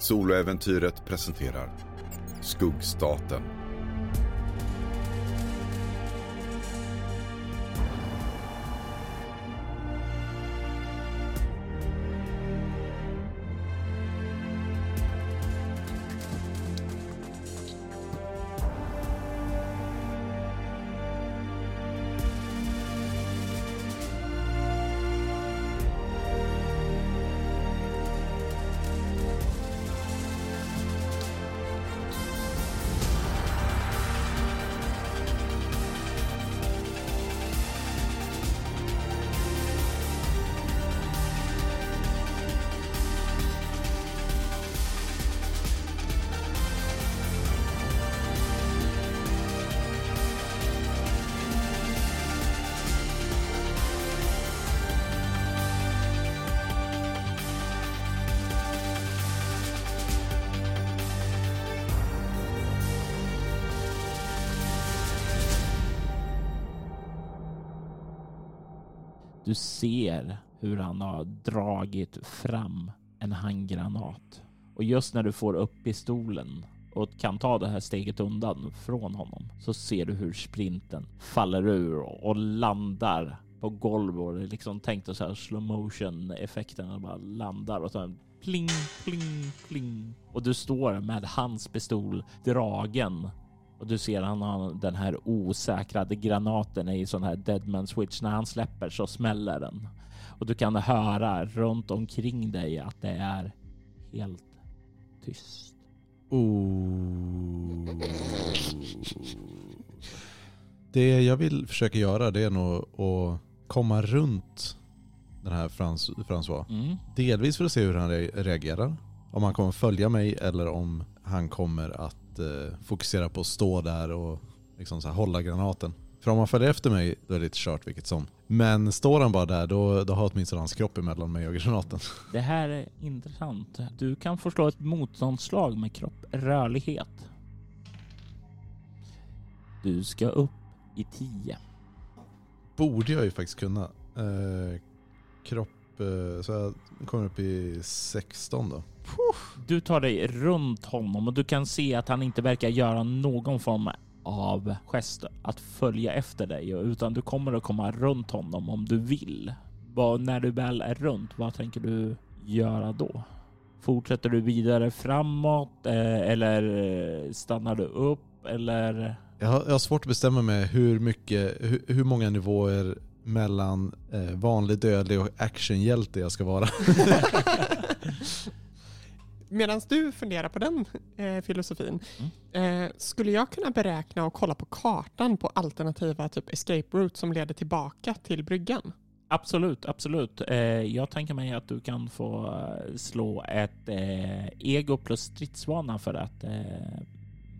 Soloäventyret presenterar Skuggstaten. Ser hur han har dragit fram en handgranat. Och just när du får upp pistolen och kan ta det här steget undan från honom så ser du hur sprinten faller ur och landar på golvet och det är liksom tänkt att så här slow motion effekten bara landar och så pling, pling, pling. Och du står med hans pistol dragen och du ser han har den här osäkrade granaten i sån här deadman switch. När han släpper så smäller den och du kan höra runt omkring dig att det är helt tyst. Oh. Det jag vill försöka göra det är nog att komma runt den här Frans, François. Mm. Delvis för att se hur han re- reagerar. Om han kommer följa mig eller om han kommer att eh, fokusera på att stå där och liksom så här, hålla granaten. För om han följer efter mig då är det lite kört vilket som. Men står han bara där då, då har åtminstone hans kropp emellan mig och granaten. Det här är intressant. Du kan få slå ett motståndsslag med kropp rörlighet. Du ska upp i 10. Borde jag ju faktiskt kunna. Eh, kropp, så jag kommer upp i 16 då. Du tar dig runt honom och du kan se att han inte verkar göra någon form av gest att följa efter dig utan du kommer att komma runt honom om du vill. Vad, när du väl är runt, vad tänker du göra då? Fortsätter du vidare framåt eh, eller eh, stannar du upp eller? Jag har, jag har svårt att bestämma mig hur mycket, hur, hur många nivåer mellan eh, vanlig dödlig och actionhjälte jag ska vara. Medan du funderar på den eh, filosofin, eh, skulle jag kunna beräkna och kolla på kartan på alternativa typ escape route som leder tillbaka till bryggan? Absolut, absolut. Eh, jag tänker mig att du kan få eh, slå ett eh, ego plus stridsvana för att eh,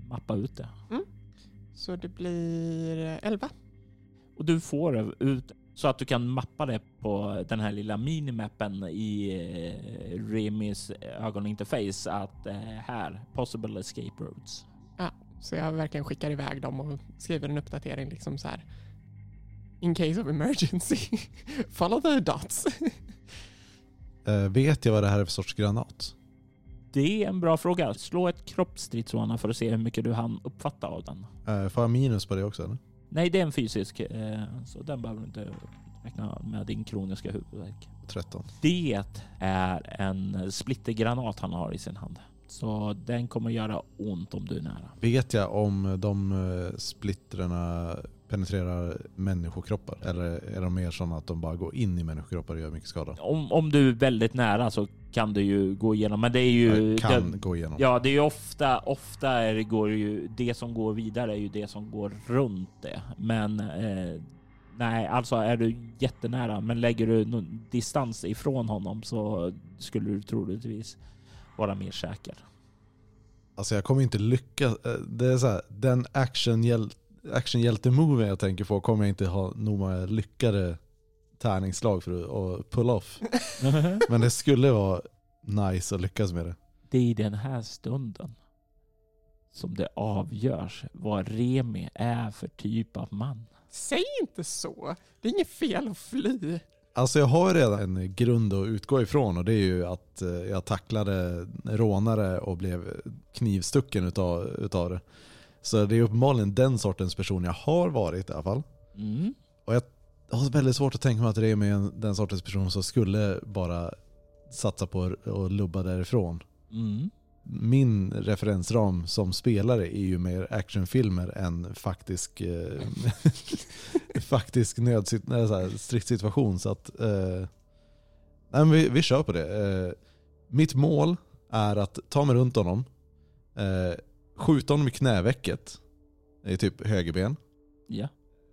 mappa ut det. Så det blir eh, 11. Och du får ut så att du kan mappa det på den här lilla minimappen i eh, Remis ögoninterface att eh, här, possible escape routes. Ja, så jag verkligen skickar iväg dem och skriver en uppdatering liksom så här. In case of emergency, follow the dots. eh, vet jag vad det här är för sorts granat? Det är en bra fråga. Slå ett kroppsstridsvana för att se hur mycket du hann uppfatta av den. Eh, får jag minus på det också eller? Nej, det är en fysisk, eh, så den behöver du inte räkna med din kroniska huvudvärk. 13. Det är en splittergranat han har i sin hand. Så den kommer göra ont om du är nära. Vet jag om de eh, splittrarna penetrerar människokroppar? Eller är de mer sådana att de bara går in i människokroppar och gör mycket skada? Om, om du är väldigt nära så kan du ju gå igenom, men det är ju... Jag kan det, gå igenom. ja, det är ju ofta, ofta är det, går ju, det som går vidare är ju det som går runt det. Men eh, nej, alltså är du jättenära, men lägger du distans ifrån honom så skulle du troligtvis vara mer säker. Alltså jag kommer inte lyckas. eh, Det är så här, den actionhjäl- actionhjälte-moven jag tänker på kommer jag inte ha nog många lyckade tärningsslag för att- att pull off. Men det skulle vara nice att lyckas med det. Det är i den här stunden som det avgörs vad Remi är för typ av man. Säg inte så. Det är inget fel att fly. Alltså jag har redan en grund att utgå ifrån och det är ju att eh, jag tacklade rånare och blev knivstucken utav, utav det. Så det är uppenbarligen den sortens person jag har varit i alla fall. Mm. Jag har väldigt svårt att tänka mig att det är med den sortens person som skulle bara satsa på att lubba därifrån. Mm. Min referensram som spelare är ju mer actionfilmer än faktisk, eh, faktisk nödsit- nej, så här, stridssituation. Så att, eh, nej, vi, vi kör på det. Eh, mitt mål är att ta mig runt honom, eh, skjuta honom i knävecket, i typ högerben, Ja.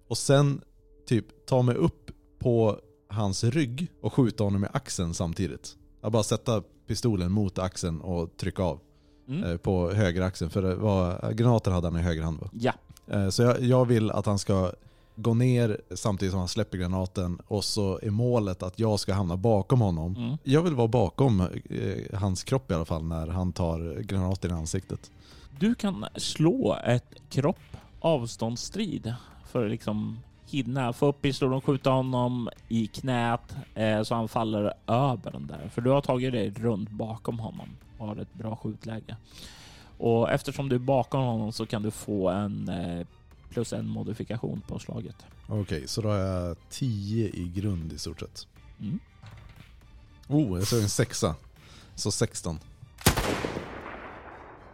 och sen typ ta mig upp på hans rygg och skjuta honom i axeln samtidigt. Jag bara sätta pistolen mot axeln och trycka av Mm. eh, på höger axeln. För det var, granaten hade han i höger hand va? Ja. Eh, Så jag, jag vill att han ska gå ner samtidigt som han släpper granaten och så är målet att jag ska hamna bakom honom. Mm. Jag vill vara bakom eh, hans kropp i alla fall när han tar granaten i ansiktet. Du kan slå ett kropp avståndsstrid för att liksom hinna få upp pistolen och skjuta honom i knät eh, så han faller över den där. För du har tagit dig runt bakom honom och har ett bra skjutläge. Och eftersom du är bakom honom så kan du få en eh, plus en modifikation på slaget. Okej, så då har jag 10 i grund i stort sett. Mm. Oh, jag såg en sexa. Så 16.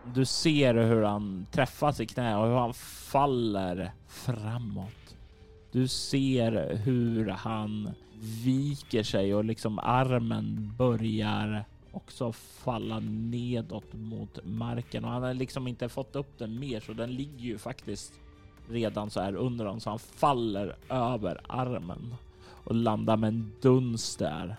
Du ser hur han träffas i knä och hur han faller framåt. Du ser hur han viker sig och liksom armen börjar också falla nedåt mot marken och han har liksom inte fått upp den mer så den ligger ju faktiskt redan så här under honom så han faller över armen och landar med en duns där.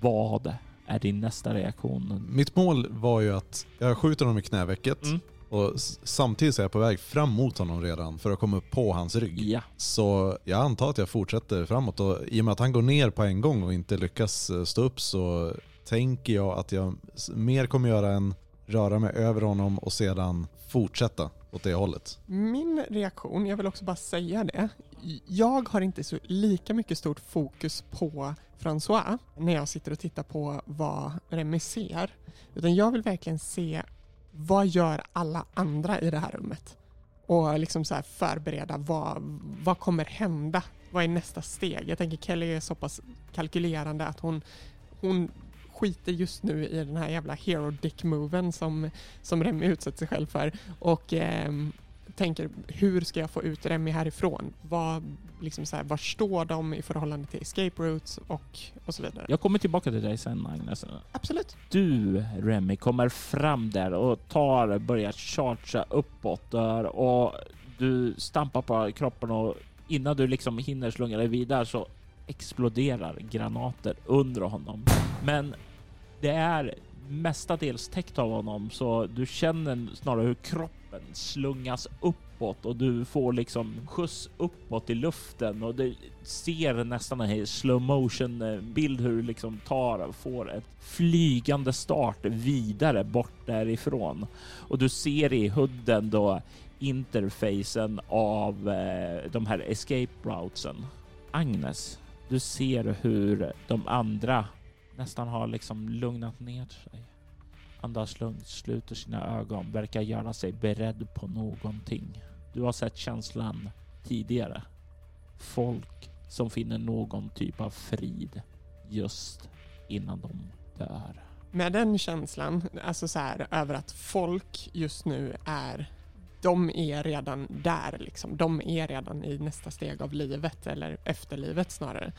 Vad är din nästa reaktion? Mitt mål var ju att jag skjuter honom i knävecket Mm. och samtidigt så är jag på väg fram mot honom redan för att komma upp på hans rygg. Ja, Så jag antar att jag fortsätter framåt och i och med att han går ner på en gång och inte lyckas eh, stå upp så tänker jag att jag mer kommer göra än röra mig över honom och sedan fortsätta åt det hållet. Min reaktion, jag vill också bara säga det. Jag har inte så lika mycket stort fokus på François när jag sitter och tittar på vad Remi ser. Utan jag vill verkligen se vad gör alla andra i det här rummet? Och liksom så här förbereda vad, vad kommer hända? Vad är nästa steg? Jag tänker Kelly är så pass kalkylerande att hon, hon skiter just nu i den här jävla hero dick moven som, som Remi utsätter sig själv för och eh, tänker hur ska jag få ut Remy härifrån? Vad, liksom så här, var står de i förhållande till escape routes och, och så vidare? jag kommer tillbaka till dig sen Agnes. Absolut. Du Remy kommer fram där och tar, börjar chargea uppåt där och du stampar på kroppen och innan du liksom hinner slunga dig vidare så exploderar granater under honom. Men det är mestadels täckt av honom så du känner snarare hur kroppen slungas uppåt och du får liksom skjuts uppåt i luften och du ser nästan en slow motion eh, bild hur du liksom tar får ett flygande start vidare bort därifrån och du ser i hudden då interfacen av eh, de här escape routesen. Agnes, du ser hur de andra nästan har liksom lugnat ner sig. Andas lugnt, sluter sina ögon, verkar göra sig beredd på någonting. Du har sett känslan tidigare. Folk som finner någon typ av frid just innan de dör. Med den känslan, alltså så här över att folk just nu är de är redan där liksom. De är redan i nästa steg av livet eller efterlivet snarare.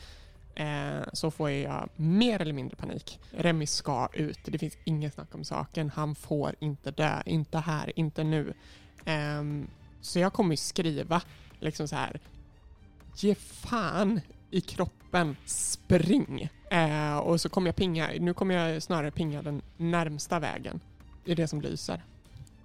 Eh, så får jag mer eller mindre panik. Remi ska ut. Det finns inget snack om saken. Han får inte dö. Inte här, inte nu. Eh, så jag kommer ju skriva liksom så här. Ge fan i kroppen. Spring. Eh, och så kommer jag pinga. Nu kommer jag snarare pinga den närmsta vägen. Det är det som lyser.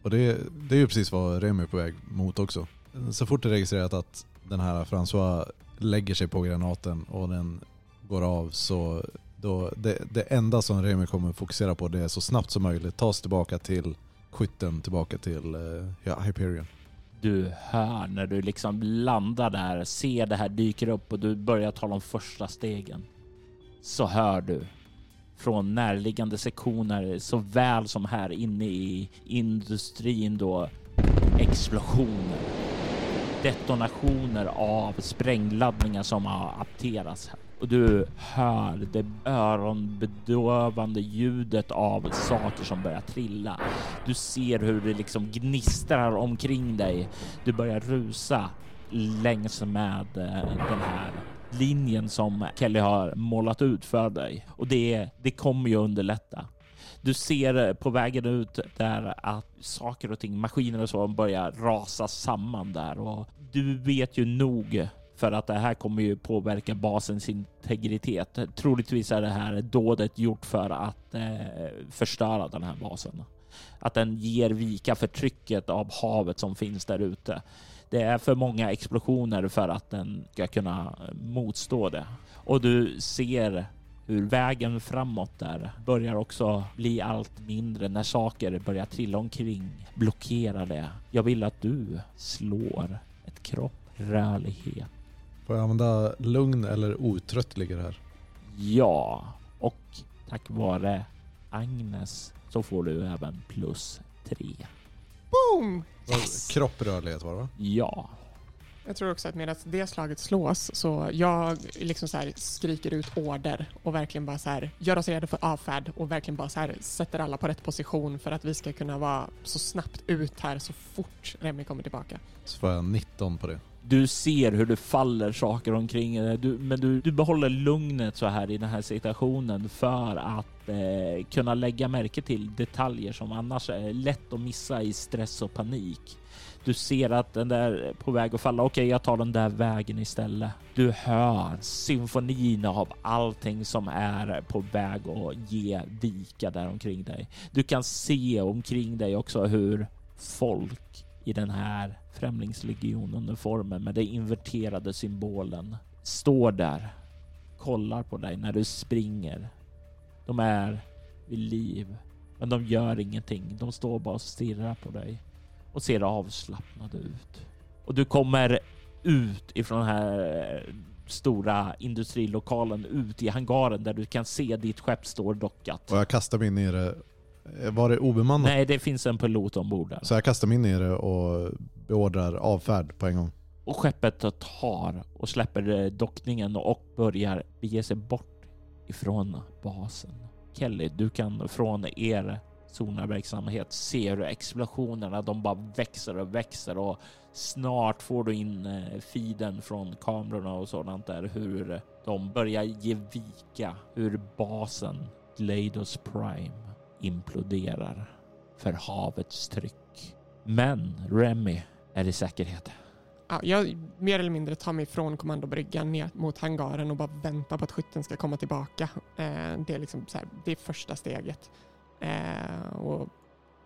Och det, det är ju precis vad Remi är på väg mot också. Så fort det är registrerat att den här François lägger sig på granaten och den går av så då, det, det enda som Remi kommer fokusera på det är så snabbt som möjligt tas tillbaka till skytten, tillbaka till eh, ja, Hyperion. Du hör när du liksom landar där, ser det här dyker upp och du börjar ta de första stegen. så hör du från närliggande sektioner såväl som här inne i industrin då explosioner. Detonationer av sprängladdningar som har apterats här. Och du hör det öronbedövande ljudet av saker som börjar trilla. Du ser hur det liksom gnistrar omkring dig. Du börjar rusa längs med eh, den här linjen som Kelly har målat ut för dig och det, det kommer ju underlätta. Du ser eh, på vägen ut där att saker och ting, maskiner och så börjar rasa samman där och du vet ju nog för att det här kommer ju påverka basens integritet. Troligtvis är det här dådet gjort för att eh, förstöra den här basen. Att den ger vika för trycket av havet som finns där ute. Det är för många explosioner för att den ska kunna motstå det. Och du ser hur vägen framåt där börjar också bli allt mindre när saker börjar trilla omkring, blockera det. Jag vill att du slår ett kropp rörlighet. Får jag använda lugn eller otröttlig här? Ja, och tack vare Agnes så får du även plus tre. Boom! Yes! Kropp rörlighet var det va? Ja. Jag tror också att medan det slaget slås så jag liksom så här skriker ut order och verkligen bara så här gör oss redo för avfärd och verkligen bara så här sätter alla på rätt position för att vi ska kunna vara så snabbt ut här så fort Remi kommer tillbaka. Så får jag 19 på det. Du ser hur det faller saker omkring dig, du, men du, du behåller lugnet så här i den här situationen för att eh, kunna lägga märke till detaljer som annars är lätt att missa i stress och panik. Du ser att den där är på väg att falla. Okej, jag tar den där vägen istället. Du hör symfonin av allting som är på väg att ge vika där omkring dig. Du kan se omkring dig också hur folk i den här främlingslegionuniformen med den inverterade symbolen står där, kollar på dig när du springer. De är vid liv, men de gör ingenting. De står bara och stirrar på dig och ser avslappnade ut. Och du kommer ut ifrån den här stora industrilokalen ut i hangaren där du kan se ditt skepp står dockat. Och jag kastar mig in i det. Var det obemannat? Nej, det finns en pilot ombord där. Så jag kastar mig in i det och beordrar avfärd på en gång. Och skeppet tar och släpper dockningen och börjar bege sig bort ifrån basen. Kelly, du kan från er sonarverksamhet ser du explosionerna de bara växer och växer och snart får du in eh, feeden från kamerorna och sådant där hur de börjar ge vika, hur basen Glados Prime imploderar för havets tryck. Men Remy är i säkerhet. Ja, jag mer eller mindre tar mig från kommandobryggan ner mot hangaren och bara väntar på att skytten ska komma tillbaka. Eh, det är liksom så här, det är första steget. Eh, och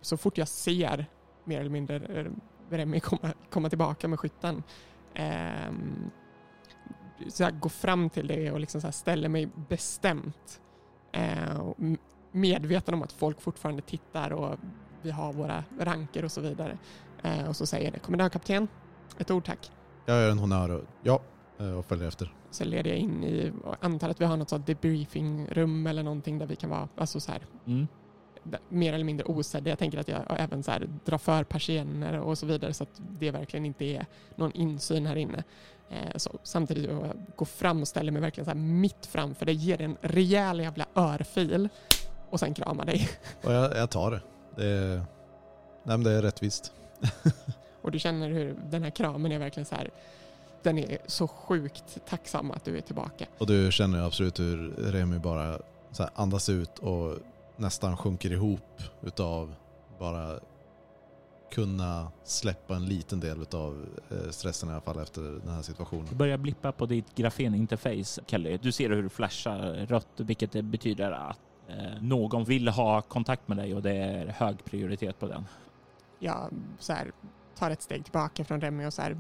så fort jag ser mer eller mindre eh, Remi komma, komma tillbaka med skytten eh, så jag går fram till det och liksom så ställer mig bestämt eh, medveten om att folk fortfarande tittar och vi har våra ranker och så vidare. Eh, och så säger det, kommendörkapten, ett ord tack. Jag gör en honnör och ja, eh, och följer efter. Så leder jag in i, antar att vi har något sånt debriefingrum eller någonting där vi kan vara, alltså så här, mm. Mer eller mindre osedda. Jag tänker att jag även så här, drar för persienner och så vidare så att det verkligen inte är någon insyn här inne. Eh, så, samtidigt jag går fram och ställer mig verkligen så här mitt framför det ger en rejäl jävla örfil och sen kramar dig. Och jag, jag tar det. Det är, nej, det är rättvist. och du känner hur den här kramen är verkligen så här, den är så sjukt tacksam att du är tillbaka. Och du känner absolut hur Remi bara andas ut och nästan sjunker ihop utav bara kunna släppa en liten del utav eh, stressen i alla fall efter den här situationen. Du börjar blippa på ditt grafeninterface, Kelly. Du ser hur det flashar rött, vilket betyder att eh, någon vill ha kontakt med dig och det är hög prioritet på den. Jag så här, tar ett steg tillbaka från Remi och så här,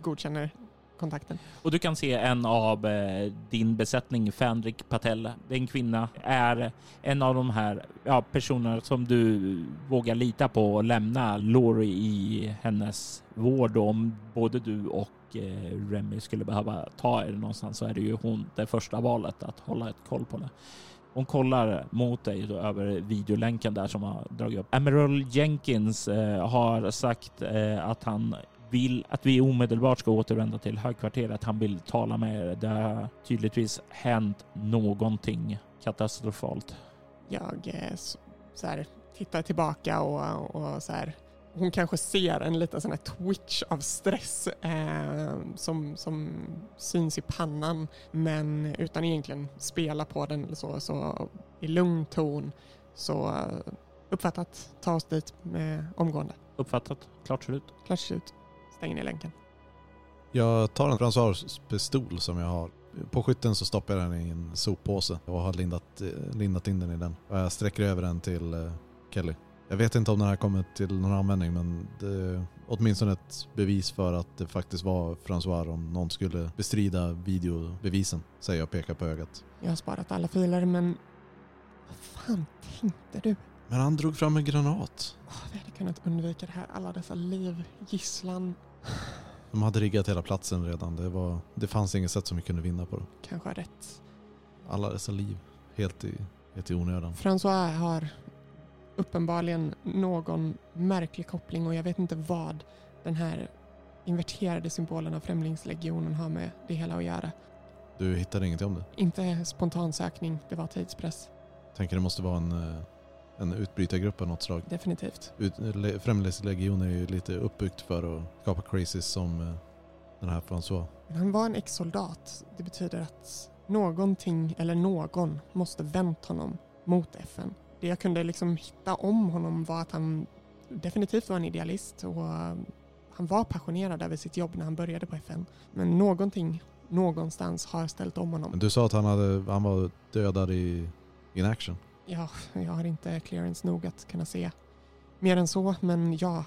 godkänner kontakten. Och du kan se en av eh, din besättning, Fandrik Patel. Den kvinna är en av de här ja, personerna som du vågar lita på och lämna Lori i hennes vård. Om både du och eh, Remy skulle behöva ta er någonstans så är det ju hon det första valet att hålla ett koll på det. Hon kollar mot dig då, över videolänken där som har dragit upp. Emerald Jenkins eh, har sagt eh, att han vill att vi omedelbart ska återvända till högkvarteret. Han vill tala med er. Det har tydligtvis hänt någonting katastrofalt. Jag eh, så, här, tittar tillbaka och, och så här, hon kanske ser en liten sån här twitch av stress eh, som, som syns i pannan men utan egentligen spela på den eller så, så i lugn ton så eh, uppfattat, ta oss dit med omgående. Uppfattat? Klart slut. Klart slut. Stänger ner länken. Jag tar en François pistol som jag har. På skytten så stoppar jag den i en soppåse och har lindat, eh, lindat in den i den. Och jag sträcker över den till eh, Kelly. Jag vet inte om den här kommer till någon användning men det är åtminstone ett bevis för att det faktiskt var François om någon skulle bestrida videobevisen. Säger jag och pekar på ögat. Jag har sparat alla filer men vad fan tänkte du? Men han drog fram en granat. Åh, vi hade kunnat undvika det här, alla dessa liv, gisslan. De hade riggat hela platsen redan. Det, var, det fanns inget sätt som vi kunde vinna på det. Kanske har rätt. Alla dessa liv. Helt i, helt i onödan. François har uppenbarligen någon märklig koppling och jag vet inte vad den här inverterade symbolen av Främlingslegionen har med det hela att göra. Du hittade ingenting om det? Inte spontan sökning, det var tidspress. Tänker det måste vara en, eh, en utbrytargrupp av något slag. Definitivt. Ut, le- Främlingslegion är ju lite uppbyggt för att skapa crazies som eh, den här François. Han var en ex-soldat. Det betyder att någonting eller någon måste vänt honom mot FN. Det jag kunde liksom hitta om honom var att han definitivt var en idealist och eh, han var passionerad över sitt jobb när han började på FN. Men någonting någonstans har ställt om honom. Men du sa att han, hade, han var dödad i in action. Ja, jag har inte clearance nog att kunna se mer än så, men ja,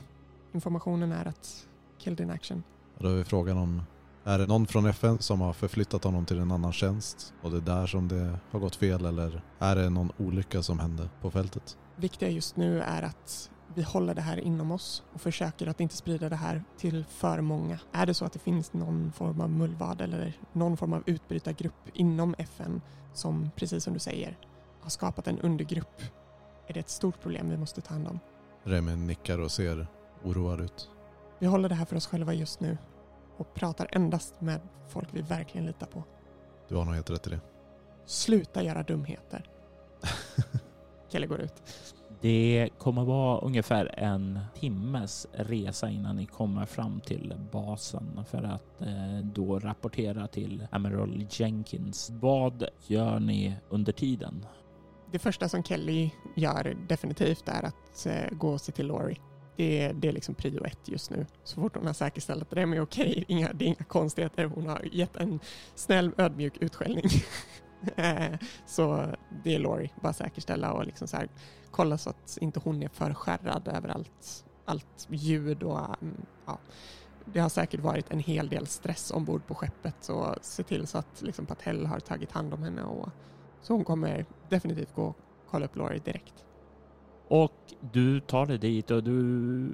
informationen är att killed in action. Och då är frågan om, är det någon från FN som har förflyttat honom till en annan tjänst och det är där som det har gått fel eller är det någon olycka som hände på fältet? viktiga just nu är att vi håller det här inom oss och försöker att inte sprida det här till för många. Är det så att det finns någon form av mullvad eller någon form av utbrytargrupp inom FN som, precis som du säger, har skapat en undergrupp är det ett stort problem vi måste ta hand om. Remy nickar och ser oroad ut. Vi håller det här för oss själva just nu och pratar endast med folk vi verkligen litar på. Du har nog helt rätt i det. Sluta göra dumheter. Kelle går ut. Det kommer vara ungefär en timmes resa innan ni kommer fram till basen för att eh, då rapportera till Amiral Jenkins. Vad gör ni under tiden? Det första som Kelly gör definitivt är att eh, gå och se till Laurie. Det är, det är liksom prio ett just nu. Så fort hon har säkerställt att det är okej, inga, det är inga konstigheter. Hon har gett en snäll ödmjuk utskällning. Eh, så det är Laurie, bara säkerställa och liksom så här, kolla så att inte hon är för skärrad över allt, allt ljud och mm, ja. Det har säkert varit en hel del stress ombord på skeppet så se till så att liksom Patel har tagit hand om henne och så hon kommer definitivt gå och kolla upp Laurie direkt. Och du tar dig dit och du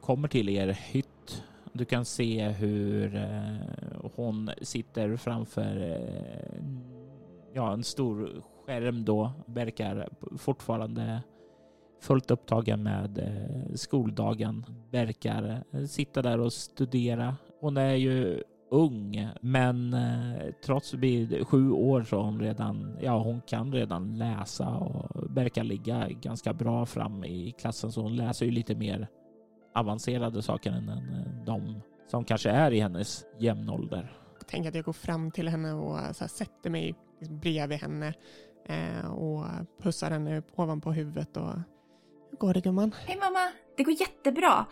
kommer till er hytt. Du kan se hur eh, hon sitter framför eh, ja, en stor skärm då. Verkar fortfarande fullt upptagen med eh, skoldagen. Verkar sitta där och studera. Hon är ju ung, men eh, trots vid sju år så hon redan, ja hon kan redan läsa och verkar ligga ganska bra fram i klassen så hon läser ju lite mer avancerade saker än eh, de som kanske är i hennes jämnålder. Tänk att jag går fram till henne och så här, sätter mig liksom bredvid henne eh, och pussar henne ovanpå huvudet och hur går det gumman? Hej mamma! Det går jättebra.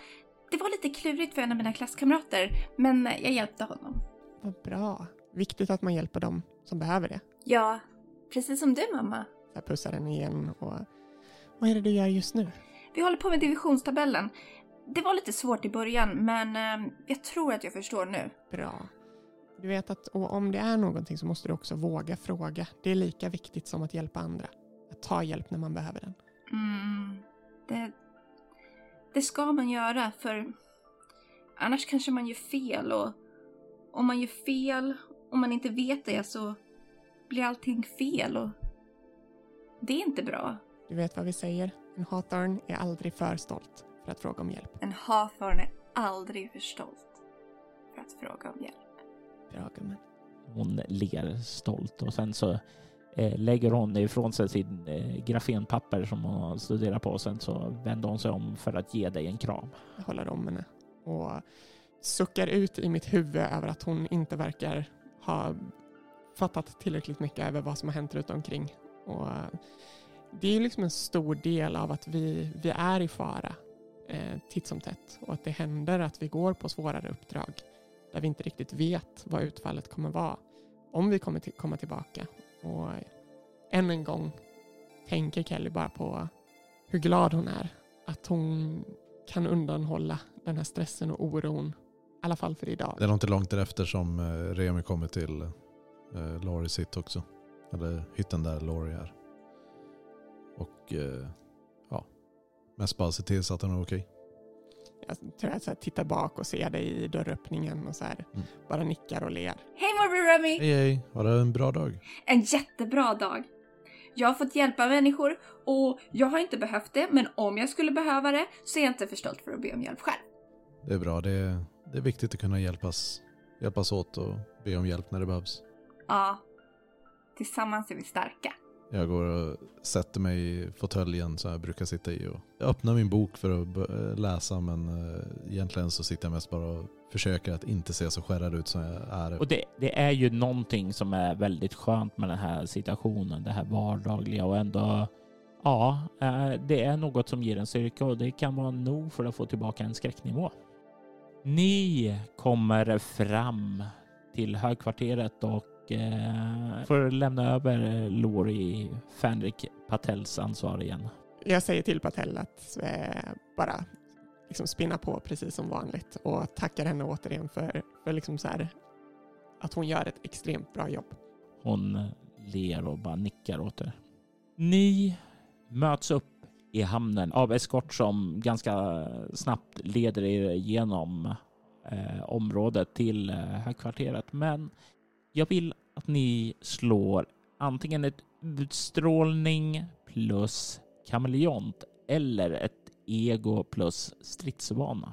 Det var lite klurigt för en av mina klasskamrater, men jag hjälpte honom. Vad bra. Viktigt att man hjälper dem som behöver det. Ja, precis som du mamma. Jag pussar henne igen och vad är det du gör just nu? Vi håller på med divisionstabellen. Det var lite svårt i början, men eh, jag tror att jag förstår nu. Bra. Du vet att om det är någonting så måste du också våga fråga. Det är lika viktigt som att hjälpa andra. Att ta hjälp när man behöver den. Mm, det, det ska man göra för annars kanske man gör fel och om man gör fel och man inte vet det så blir allting fel och det är inte bra. Du vet vad vi säger? En Hawthorne är aldrig för stolt för att fråga om hjälp. En Hawthorne är aldrig för stolt för att fråga om hjälp. Bra gumman. Hon ler stolt och sen så Eh, lägger hon ifrån sig sin eh, grafenpapper som hon studerar på och sen så vänder hon sig om för att ge dig en kram. Jag håller om henne och suckar ut i mitt huvud över att hon inte verkar ha fattat tillräckligt mycket över vad som har hänt runt omkring. Och eh, det är liksom en stor del av att vi, vi är i fara eh, titt som tätt och att det händer att vi går på svårare uppdrag där vi inte riktigt vet vad utfallet kommer vara. Om vi kommer till, komma tillbaka. Och än en gång tänker Kelly bara på hur glad hon är att hon kan undanhålla den här stressen och oron. I alla fall för idag. Det är nog inte långt därefter som eh, Remi kommer till eh, Lauries hytt också. Eller hytten där Laurie är. Och eh, ja, mest bara se till så att den är okej. Jag tror jag så här tittar bak och ser dig i dörröppningen och så här Mm. bara nickar och ler. Morbror Remy! Hej hej, har du en bra dag? En jättebra dag. Jag har fått hjälpa människor och jag har inte behövt det, men om jag skulle behöva det så är jag inte för stolt för att be om hjälp själv. Det är bra, det är, det är viktigt att kunna hjälpas, hjälpas åt och be om hjälp när det behövs. Ja, tillsammans är vi starka. Jag går och sätter mig i fåtöljen som jag brukar sitta i. Och jag öppnar min bok för att läsa men eh, egentligen så sitter jag mest bara och försöker att inte se så skärrad ut som jag är. Och det, det är ju någonting som är väldigt skönt med den här situationen, det här vardagliga och ändå Ja, eh, det är något som ger en styrka och det kan vara nog för att få tillbaka en skräcknivå. Ni kommer fram till högkvarteret och eh, får lämna över Lori Fänrik Patels ansvar igen. Jag säger till Patel att eh, bara liksom spinna på precis som vanligt och tackar henne återigen för, för liksom så här, att hon gör ett extremt bra jobb. Hon ler och bara nickar åt er. Ni möts upp i hamnen av eskort som ganska snabbt leder er genom eh, området till eh, högkvarteret. Men jag vill att ni slår antingen ett utstrålning plus kameleont eller ett ego plus stridsvana.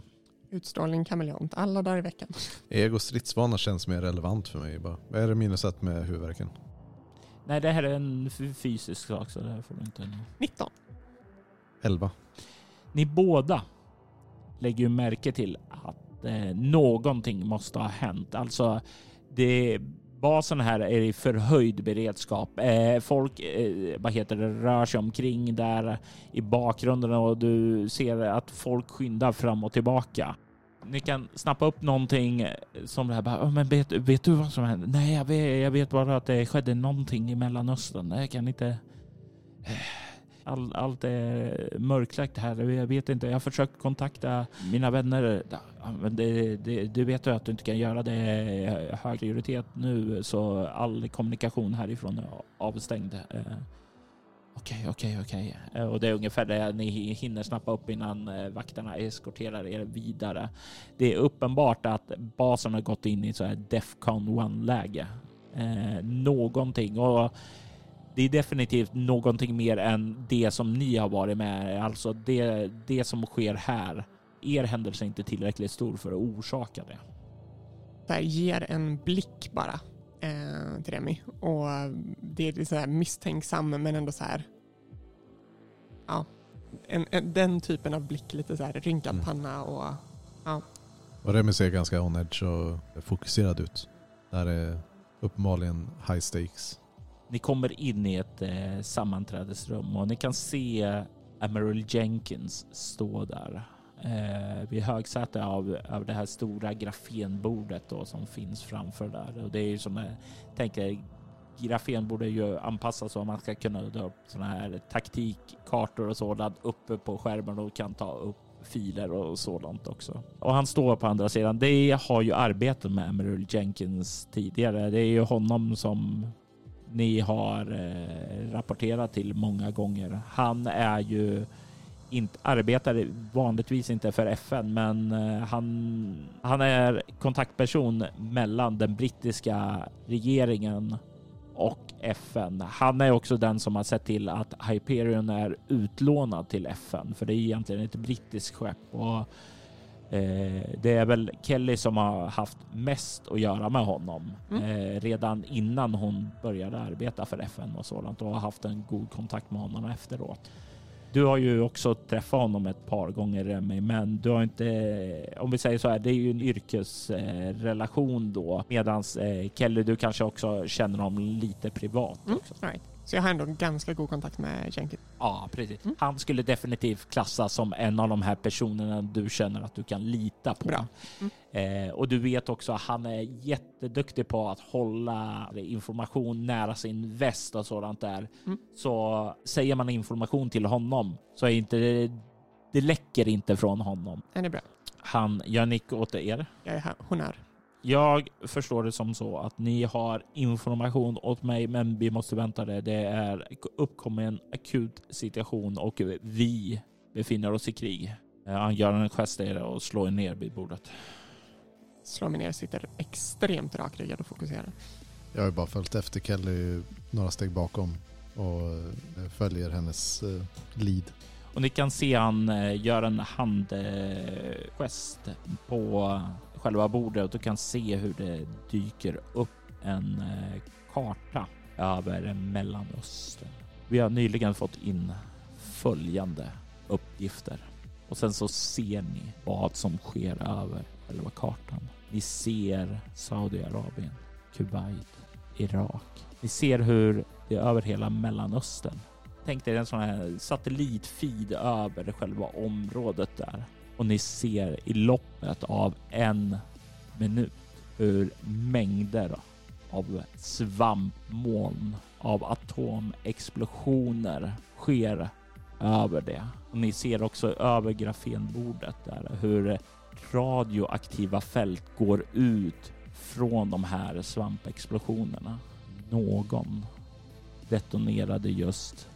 Utstrålning kameleont alla dagar i veckan. Ego stridsvana känns mer relevant för mig. Bara. Vad är det minus ett med huvudvärken? Nej, det här är en fysisk sak så det här får du inte... 19. 11. Ni båda lägger ju märke till att eh, någonting måste ha hänt. Alltså, det, basen här är i förhöjd beredskap. Eh, folk eh, vad heter det, rör sig omkring där i bakgrunden och du ser att folk skyndar fram och tillbaka. Ni kan snappa upp någonting som det här bara, men vet, vet du vad som hände? Nej, jag vet, jag vet bara att det skedde någonting i Mellanöstern. Jag kan inte... All, allt är mörklagt här. Jag vet inte. Jag har försökt kontakta mina vänner. Men det, det, du vet ju att du inte kan göra det. är Hög prioritet nu så all kommunikation härifrån är avstängd. Eh, okej, okej, okej. Eh, och det är ungefär det ni hinner snappa upp innan eh, vakterna eskorterar er vidare. Det är uppenbart att basen har gått in i så här Defcon 1-läge. Eh, någonting. Och det är definitivt någonting mer än det som ni har varit med. Alltså det, det som sker här. Er händelse är inte tillräckligt stor för att orsaka det. Där ger en blick bara eh, till Remi. Och det är lite så här misstänksam men ändå så här. Ja, en, en, den typen av blick. Lite så här rynkad Mm. panna och Och Remi ser ganska on edge och fokuserad ut. Det här är uppenbarligen high stakes. Ni kommer in i ett eh, sammanträdesrum och ni kan se Emerald Jenkins stå där eh, vid högsätet av, av det här stora grafenbordet då, som finns framför där. Och det är ju som jag tänker grafen borde ju anpassas så att man ska kunna dra upp sådana här taktikkartor och sådant uppe på skärmen och kan ta upp filer och sådant också. Och han står på andra sidan. Det har ju arbetat med Emerald Jenkins tidigare. Det är ju honom som ni har eh, rapporterat till många gånger. Han är ju inte, arbetar vanligtvis inte för FN, men eh, han, han är kontaktperson mellan den brittiska regeringen och FN. Han är också den som har sett till att Hyperion är utlånad till FN, för det är egentligen ett brittiskt skepp och det är väl Kelly som har haft mest att göra med honom Mm. eh, redan innan hon började arbeta för FN och sådant och har haft en god kontakt med honom efteråt. Du har ju också träffat honom ett par gånger Remi, men du har inte, om vi säger så här, det är ju en yrkesrelation då. Medans eh, Kelly, du kanske också känner honom lite privat Mm. right. Så jag har ändå en ganska god kontakt med Jenkins. Ja, precis. Mm. Han skulle definitivt klassas som en av de här personerna du känner att du kan lita på. Bra. Eh, och du vet också att han är jätteduktig på att hålla information nära sin väst och sådant där. Mm. Så säger man information till honom så är inte det, det läcker inte från honom. Är det bra? Han gör nick åt er. Jag är här. Hon är. Jag förstår det som så att ni har information åt mig, men vi måste vänta det. Det är uppkommen akut situation och vi befinner oss i krig. Eh, Han gör en gest och slår er ner vid bordet. Slår mig ner, sitter extremt rakryggad och fokuserad. Jag har ju bara följt efter Kelly några steg bakom och eh, följer hennes eh, lead. Och ni kan se han gör en handgest på själva bordet och kan se hur det dyker upp en eh, karta över Mellanöstern. Vi har nyligen fått in följande uppgifter och sen så ser ni vad som sker över själva kartan. Ni ser Saudiarabien, Kuwait, Irak. Ni ser hur det är över hela Mellanöstern Tänk dig en sån här satellitfeed över själva området där. Och ni ser i loppet av en minut hur mängder av svampmoln av atomexplosioner sker över det. Och ni ser också över grafenbordet där hur radioaktiva fält går ut från de här svampexplosionerna. Någon detonerade just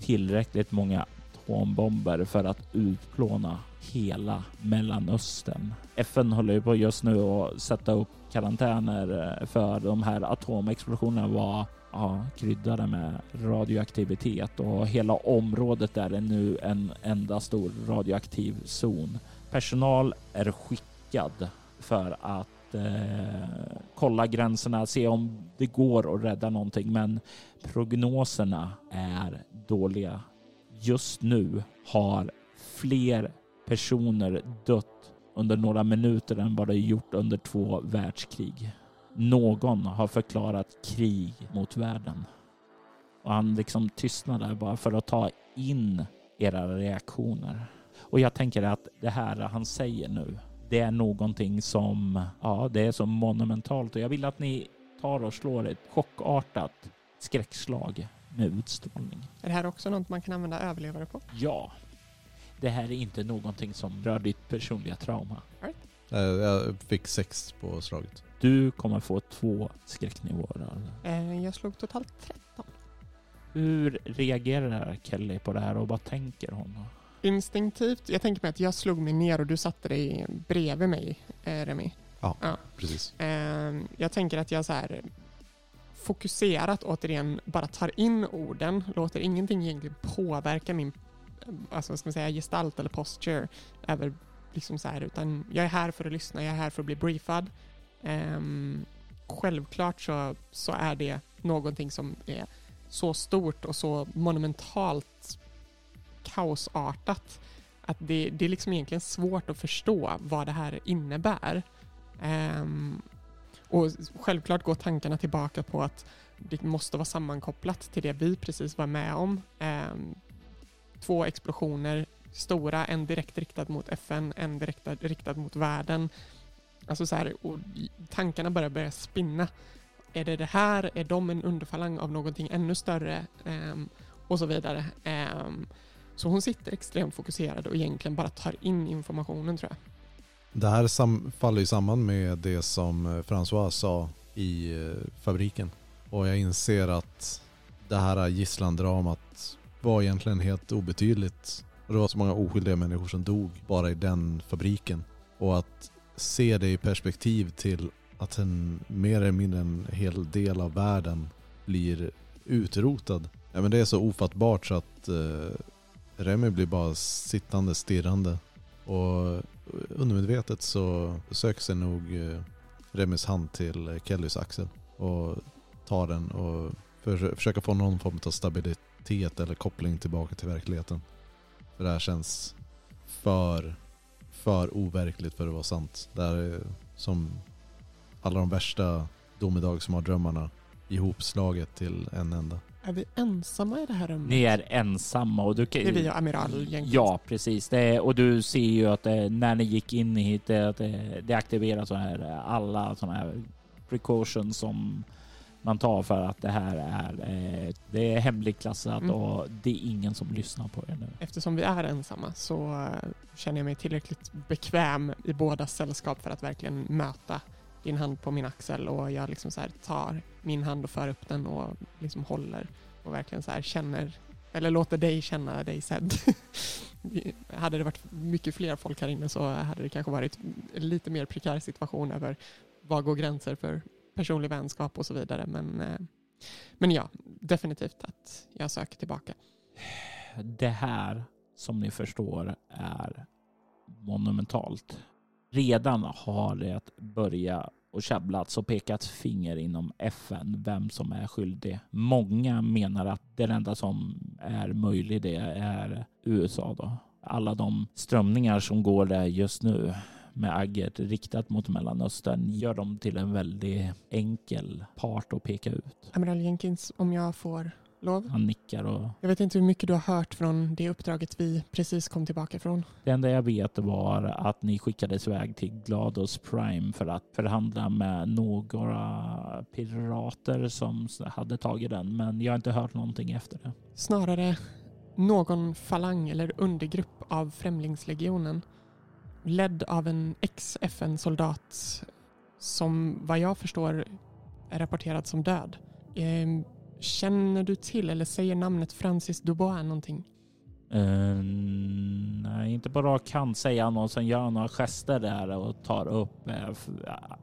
tillräckligt många atombomber för att utplåna hela Mellanöstern. FN håller ju på just nu att sätta upp karantäner eh, för de här atomexplosionerna var ja, kryddade med radioaktivitet och hela området där är nu en enda stor radioaktiv zon. Personal är skickad för att eh, kolla gränserna, se om det går att rädda någonting, men prognoserna är dåliga. Just nu har fler personer dött under några minuter än vad det gjort under två världskrig. Någon har förklarat krig mot världen. Och han liksom tystnar där bara för att ta in era reaktioner. Och jag tänker att det här han säger nu, det är någonting som, ja, det är så monumentalt och jag vill att ni tar och slår ett chockartat skräckslag med utstrålning. Är det här också något man kan använda överlevare på? Ja, det här är inte någonting som rör ditt personliga trauma. Eh, Jag fick sex på slaget. Du kommer få två skräcknivåer. Eh, jag slog totalt 13. Hur reagerar Kelly på det här och vad tänker hon? Instinktivt, jag tänker mig att jag slog mig ner och du satte dig bredvid mig, eh, Remi. Precis. Eh, jag tänker att jag så här fokuserat återigen bara tar in orden, låter ingenting egentligen påverka min alltså, vad ska man säga, gestalt eller posture över liksom så här, utan jag är här för att lyssna, jag är här för att bli briefad. Um, självklart så, så är det någonting som är så stort och så monumentalt kaosartat att det, det är liksom egentligen svårt att förstå vad det här innebär. Um, och självklart går tankarna tillbaka på att det måste vara sammankopplat till det vi precis var med om. Ehm, två explosioner, stora, en direkt riktad mot FN, en direkt riktad mot världen. Alltså så här, och tankarna börjar börja spinna. Är det det här? Är de en underfalang av någonting ännu större? Ehm, och så vidare. Ehm, Så hon sitter extremt fokuserad och egentligen bara tar in informationen tror jag. Det här sam- faller ju samman med det som eh, François sa i eh, fabriken. Och jag inser att det här gisslandramat var egentligen helt obetydligt. Och det var så många oskyldiga människor som dog bara i den fabriken. Och att se det i perspektiv till att en mer eller mindre en hel del av världen blir utrotad. Ja, men det är så ofattbart så att eh, Remy blir bara sittande stirrande. Och undermedvetet så söker sig nog eh, Remis hand till eh, Kellys axel. Och tar den och försöker få någon form av stabilitet eller koppling tillbaka till verkligheten. För det här känns för, för overkligt för att vara sant. Det här är som alla de värsta domedagsmardrömmarna ihopslaget till en enda. Är vi ensamma i det här rummet? Ni är ensamma och du kan... Det är vi och Amiral gänget. Ja, precis. Det, och du ser ju att det, när ni gick in hit, det, att det, det aktiverar så här alla sådana här precautions som man tar för att det här är, eh, det är hemligklassat Mm. och det är ingen som lyssnar på er nu. Eftersom vi är ensamma så eh, känner jag mig tillräckligt bekväm i båda sällskap för att verkligen möta din hand på min axel och jag liksom så här tar min hand och för upp den och liksom håller och verkligen så här känner eller låter dig känna dig sedd. Hade det varit mycket fler folk här inne så hade det kanske varit en lite mer prekär situation över vad går gränser för personlig vänskap och så vidare. Men, eh, men ja, definitivt att jag söker tillbaka. Det här, som ni förstår, är monumentalt. Redan har det börjat och käbblats alltså och pekats finger inom FN vem som är skyldig. Många menar att det enda som är möjligt det är USA då. Alla de strömningar som går där just nu med agget riktat mot Mellanöstern gör dem till en väldigt enkel part att peka ut. Amiral Jenkins, om jag får lov. Han nickar och Jag vet inte hur mycket du har hört från det uppdraget vi precis kom tillbaka från. Det enda jag vet var att ni skickades iväg till Glados Prime för att förhandla med några pirater som hade tagit den. Men jag har inte hört någonting efter det. Snarare någon falang eller undergrupp av Främlingslegionen ledd av en ex-FN-soldat som vad jag förstår är rapporterad som död. Känner du till eller säger namnet Francis Dubois någonting? Uh, nej, inte på rak hand säger han och sen gör han några gester där och tar upp uh,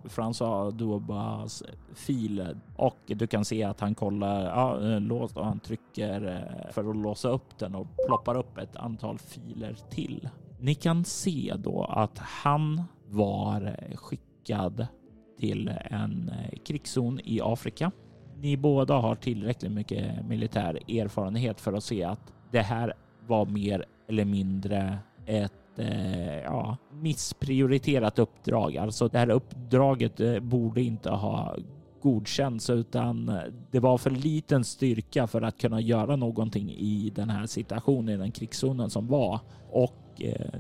François Dubois fil och du kan se att han kollar ja, eh, låst och han trycker för att låsa upp den och ploppar upp ett antal filer till. Ni kan se då att han var skickad till en krigszon i Afrika. Ni båda har tillräckligt mycket militär erfarenhet för att se att det här var mer eller mindre ett eh, ja, missprioriterat uppdrag. Alltså det här uppdraget eh, borde inte ha godkänts utan det var för liten styrka för att kunna göra någonting i den här situationen, i den krigszonen som var. Och eh,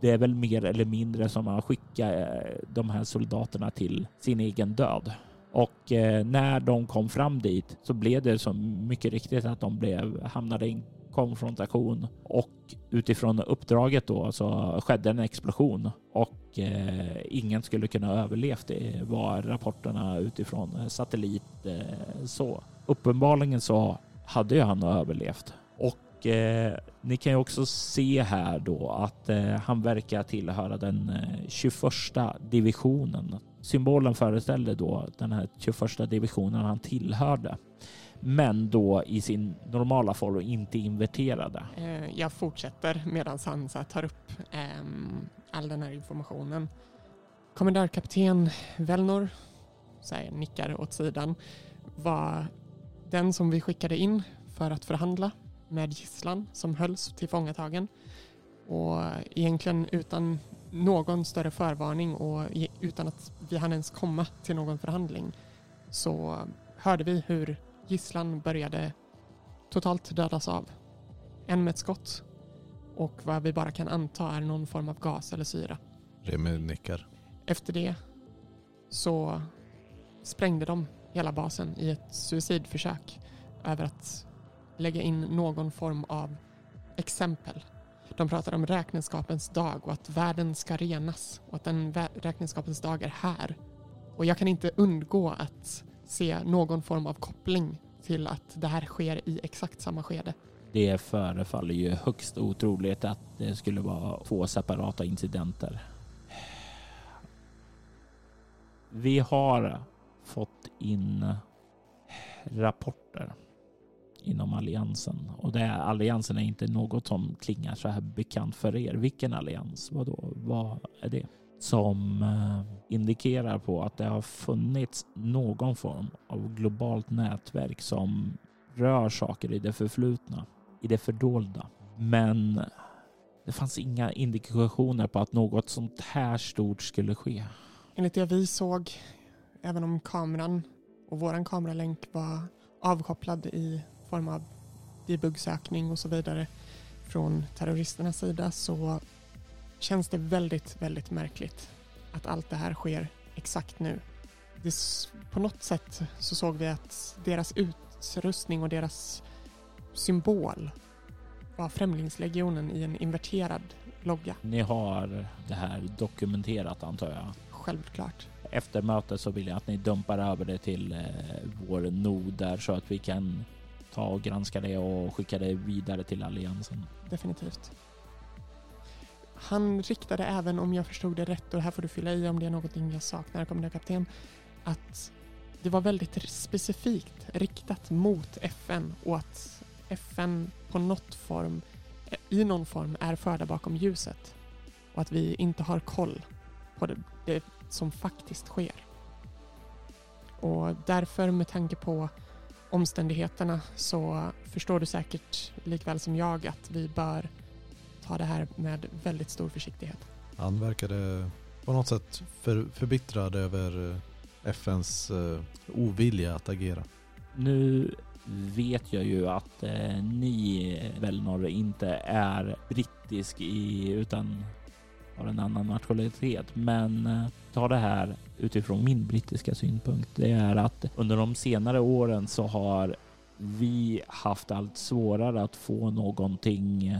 det är väl mer eller mindre som att skicka eh, de här soldaterna till sin egen död. Och eh, när de kom fram dit så blev det så mycket riktigt att de blev, hamnade i en konfrontation och utifrån uppdraget då så skedde en explosion och eh, ingen skulle kunna överlevt. Det var rapporterna utifrån eh, satellit eh, så. Uppenbarligen så hade ju han överlevt och eh, ni kan ju också se här då att eh, han verkar tillhöra den eh, 21 divisionen. Symbolen föreställde då den här 21 divisionen han tillhörde. Men då i sin normala form och inte inverterade. Eh, jag fortsätter medan han så tar upp ehm, all den här informationen. Kommendörkapten Velnor, här, nickar åt sidan, var den som vi skickade in för att förhandla med gisslan som hölls tillfångatagen. Och egentligen utan någon större förvarning och utan att vi hann ens komma till någon förhandling så hörde vi hur gisslan började totalt dödas av. En med ett skott och vad vi bara kan anta är någon form av gas eller syra. Remi nickar. Efter det så sprängde de hela basen i ett suicidförsök över att lägga in någon form av exempel. De pratar om räkenskapens dag och att världen ska renas och att den räkenskapens dag är här. Och jag kan inte undgå att se någon form av koppling till att det här sker i exakt samma skede. Det förefaller ju högst otroligt att det skulle vara två separata incidenter. Vi har fått in rapporter inom alliansen och det alliansen är inte något som klingar så här bekant för er. Vilken allians? Vad då? Vad är det? Som eh, indikerar på att det har funnits någon form av globalt nätverk som rör saker i det förflutna, i det fördolda. Men det fanns inga indikationer på att något sånt här stort skulle ske. Enligt det vi såg, även om kameran och våran kameralänk var avkopplad i form av debuggsökning och så vidare från terroristernas sida så känns det väldigt, väldigt märkligt att allt det här sker exakt nu. Det, på något sätt så såg vi att deras utrustning och deras symbol var Främlingslegionen i en inverterad logga. Ni har det här dokumenterat antar jag. Självklart. Efter mötet så vill jag att ni dumpar över det till eh, vår nod där så att vi kan ta och granska det och skicka det vidare till alliansen. Definitivt. Han riktade även, om jag förstod det rätt, och här får du fylla i om det är någonting jag saknar, kommanderkapten, att det var väldigt specifikt riktat mot FN och att FN på något form, i någon form är förda bakom ljuset och att vi inte har koll på det, det som faktiskt sker. Och därför med tanke på omständigheterna så förstår du säkert likväl som jag att vi bör ta det här med väldigt stor försiktighet. Han verkade på något sätt för, förbittrad över eh, FNs eh, ovilja att agera. Nu vet jag ju att eh, ni Velnor inte är brittisk i, utan har en annan nationalitet. Men eh, ta det här utifrån min brittiska synpunkt. Det är att under de senare åren så har vi haft allt svårare att få någonting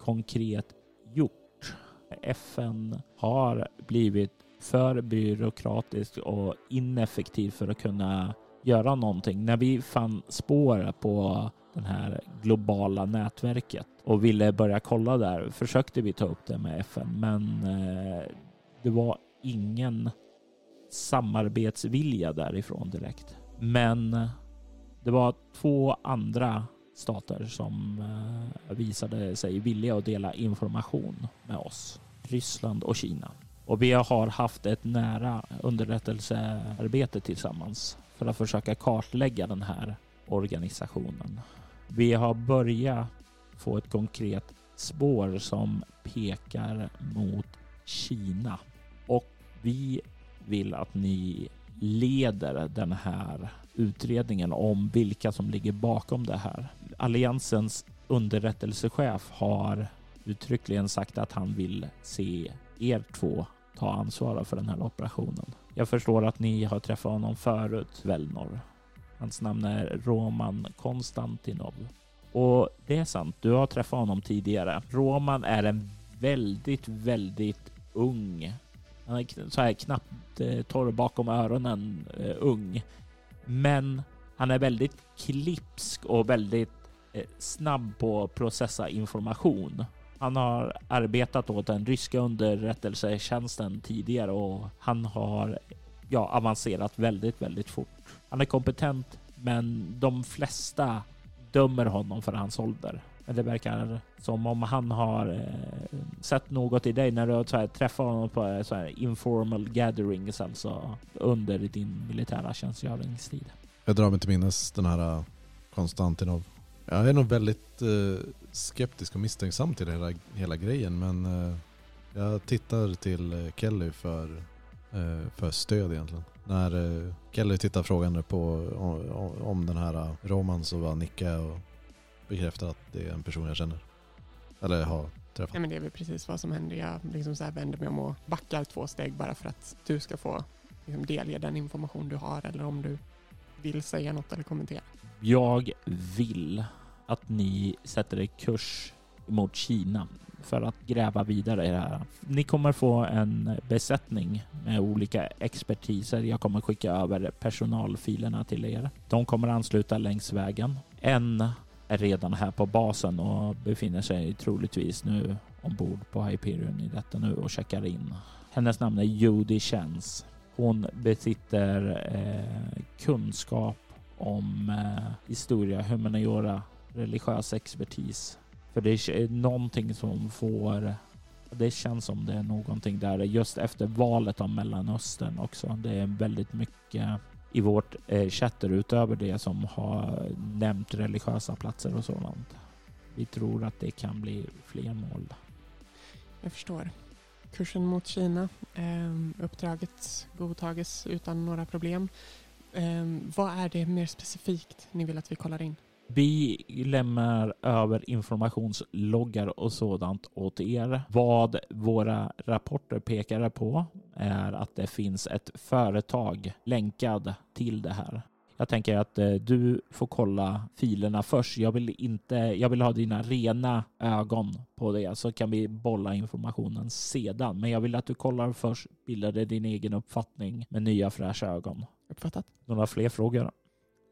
konkret gjort. FN har blivit för byråkratiskt och ineffektivt för att kunna göra någonting. När vi fann spår på det här globala nätverket och ville börja kolla där försökte vi ta upp det med FN men eh, det var ingen samarbetsvilja därifrån direkt. Men det var två andra stater som eh, visade sig villiga att dela information med oss. Ryssland och Kina. Och vi har haft ett nära underrättelsearbete tillsammans för att försöka kartlägga den här organisationen. Vi har börjat få ett konkret spår som pekar mot Kina och vi vill att ni leder den här utredningen om vilka som ligger bakom det här. Alliansens underrättelsechef har uttryckligen sagt att han vill se er två ta ansvar för den här operationen. Jag förstår att ni har träffat honom förut, Velnor. Hans namn är Roman Konstantinov. Och det är sant, du har träffat honom tidigare. Roman är en väldigt, väldigt ung. Han är så här knappt eh, torr bakom öronen eh, ung. Men han är väldigt klipsk och väldigt eh, snabb på att processa information. Han har arbetat åt den ryska underrättelsetjänsten tidigare och han har ja, avancerat väldigt, väldigt fort. Han är kompetent, men de flesta dömer honom för hans ålder. Men det verkar som om han har eh, sett något i dig när du har så här, träffat honom på eh, så här, informal gatherings, alltså under din militära tjänstgöringstid. Jag drar mig till minnes den här eh, Konstantinov. Jag är nog väldigt eh, skeptisk och misstänksam till hela, hela grejen men eh, jag tittar till eh, Kelly för, eh, för stöd egentligen. När eh, Kelly tittar frågande på om, om den här eh, Roman så bara nickar och bekräftar att det är en person jag känner. Eller har träffat. Ja, men det är väl precis vad som händer. Jag liksom så här vänder mig om och backar två steg bara för att du ska få liksom delge den information du har eller om du vill säga något eller kommentera. Jag vill att ni sätter er kurs mot Kina för att gräva vidare i det här. Ni kommer få en besättning med olika expertiser. Jag kommer skicka över personalfilerna till er. De kommer ansluta längs vägen. En är redan här på basen och befinner sig troligtvis nu ombord på Hyperion i detta nu och checkar in. Hennes namn är Judy Chance. Hon besitter eh, kunskap om eh, historia, humaniora, religiös expertis. För det är någonting som får... Det känns som det är någonting där just efter valet av Mellanöstern också. Det är väldigt mycket i vårt eh, chatter utöver det som har nämnt religiösa platser och sådant. Vi tror att det kan bli fler mål. Jag förstår. Kursen mot Kina. Eh, uppdraget godtages utan några problem. Eh, vad är det mer specifikt ni vill att vi kollar in? Vi lämnar över informationsloggar och sådant åt er. Vad våra rapporter pekar på är att det finns ett företag länkad till det här. Jag tänker att eh, du får kolla filerna först. Jag vill, inte, jag vill ha dina rena ögon på det så kan vi bolla informationen sedan. Men jag vill att du kollar först, bildar din egen uppfattning med nya fräscha ögon. Uppfattat. Några fler frågor?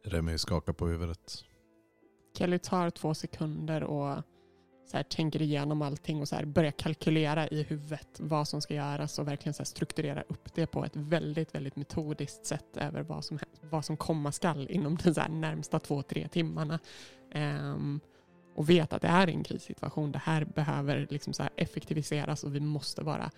Remi skakar på huvudet. Kelly tar två sekunder och så här, tänker igenom allting och så här, börjar kalkylera i huvudet vad som ska göras och verkligen så här, strukturera upp det på ett väldigt, väldigt metodiskt sätt över vad som, vad som komma skall inom de så här, närmsta två, tre timmarna. Um, och vet att det är en krissituation. Det här behöver liksom så här effektiviseras och vi måste vara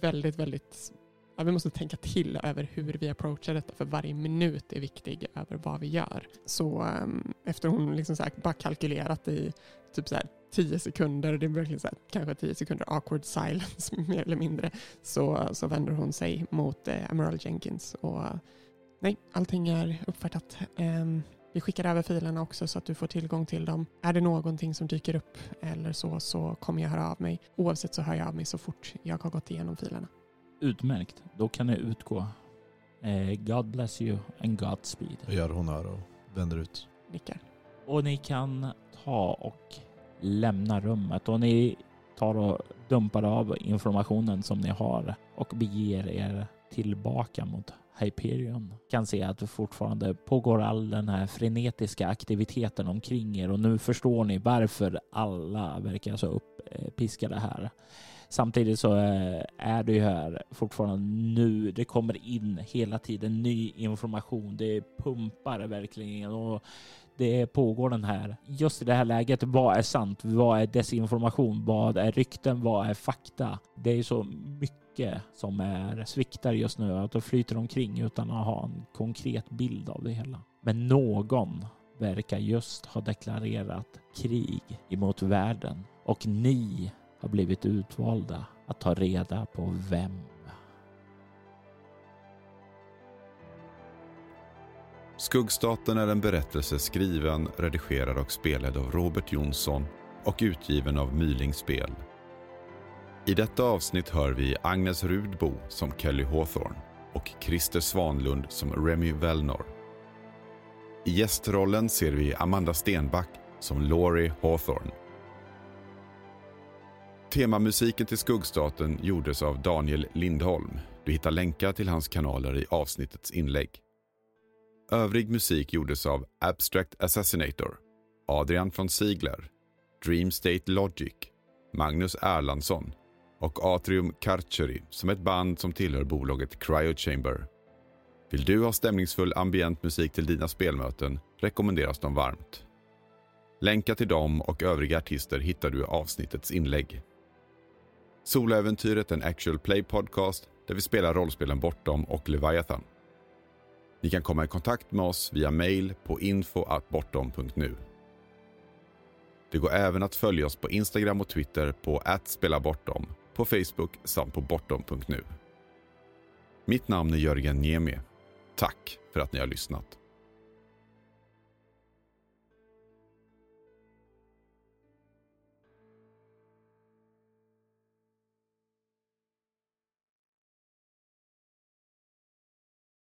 väldigt, väldigt ja, vi måste tänka till över hur vi approachar detta för varje minut är viktig över vad vi gör. Så um, efter hon liksom så här, bara kalkylerat i typ så här tio sekunder, det är verkligen så här, kanske tio sekunder awkward silence mer eller mindre, så, så vänder hon sig mot eh, Emerald Jenkins och nej, allting är uppfattat. Um, vi skickar över filerna också så att du får tillgång till dem. Är det någonting som dyker upp eller så, så kommer jag höra av mig. Oavsett så hör jag av mig så fort jag har gått igenom filerna. Utmärkt. Då kan ni utgå. Eh, God bless you and Godspeed. Jag gör honör och vänder ut. Nickar. Och ni kan ta och lämna rummet och ni tar och dumpar av informationen som ni har och beger er tillbaka mot Hyperion. Kan se att det fortfarande pågår all den här frenetiska aktiviteten omkring er och nu förstår ni varför alla verkar så uppiskade här. Samtidigt så eh, är det ju här fortfarande nu. Det kommer in hela tiden ny information. Det pumpar verkligen och det pågår den här. Just i det här läget, vad är sant? Vad är desinformation? Vad är rykten? Vad är fakta? Det är så mycket som är sviktar just nu att det flyter omkring utan att ha en konkret bild av det hela. Men någon verkar just ha deklarerat krig emot världen och ni har blivit utvalda att ta reda på vem. Skuggstaten är en berättelse skriven, redigerad och spelad av Robert Jonsson och utgiven av Myling Spel. I detta avsnitt hör vi Agnes Rudbo som Kelly Hawthorne och Christer Svanlund som Remy Velnor. I gästrollen ser vi Amanda Stenback som Laurie Hawthorne Temamusiken till Skuggstaten gjordes av Daniel Lindholm. Du hittar länkar till hans kanaler i avsnittets inlägg. Övrig musik gjordes av Abstract Assassinator, Adrian von Ziegler, Dream State Logic, Magnus Erlandsson och Atrium Carcheri, som ett band som tillhör bolaget Cryo Chamber. Vill du ha stämningsfull ambient musik till dina spelmöten rekommenderas de varmt. Länkar till dem och övriga artister hittar du i avsnittets inlägg. Soläventyret är en actual play podcast där vi spelar rollspelen Bortom och Leviathan. Ni kan komma i kontakt med oss via mail på info.bortom.nu. Det går även att följa oss på Instagram och Twitter på @spelabortom, på Facebook samt på bortom.nu. Mitt namn är Jörgen Niemi. Tack för att ni har lyssnat.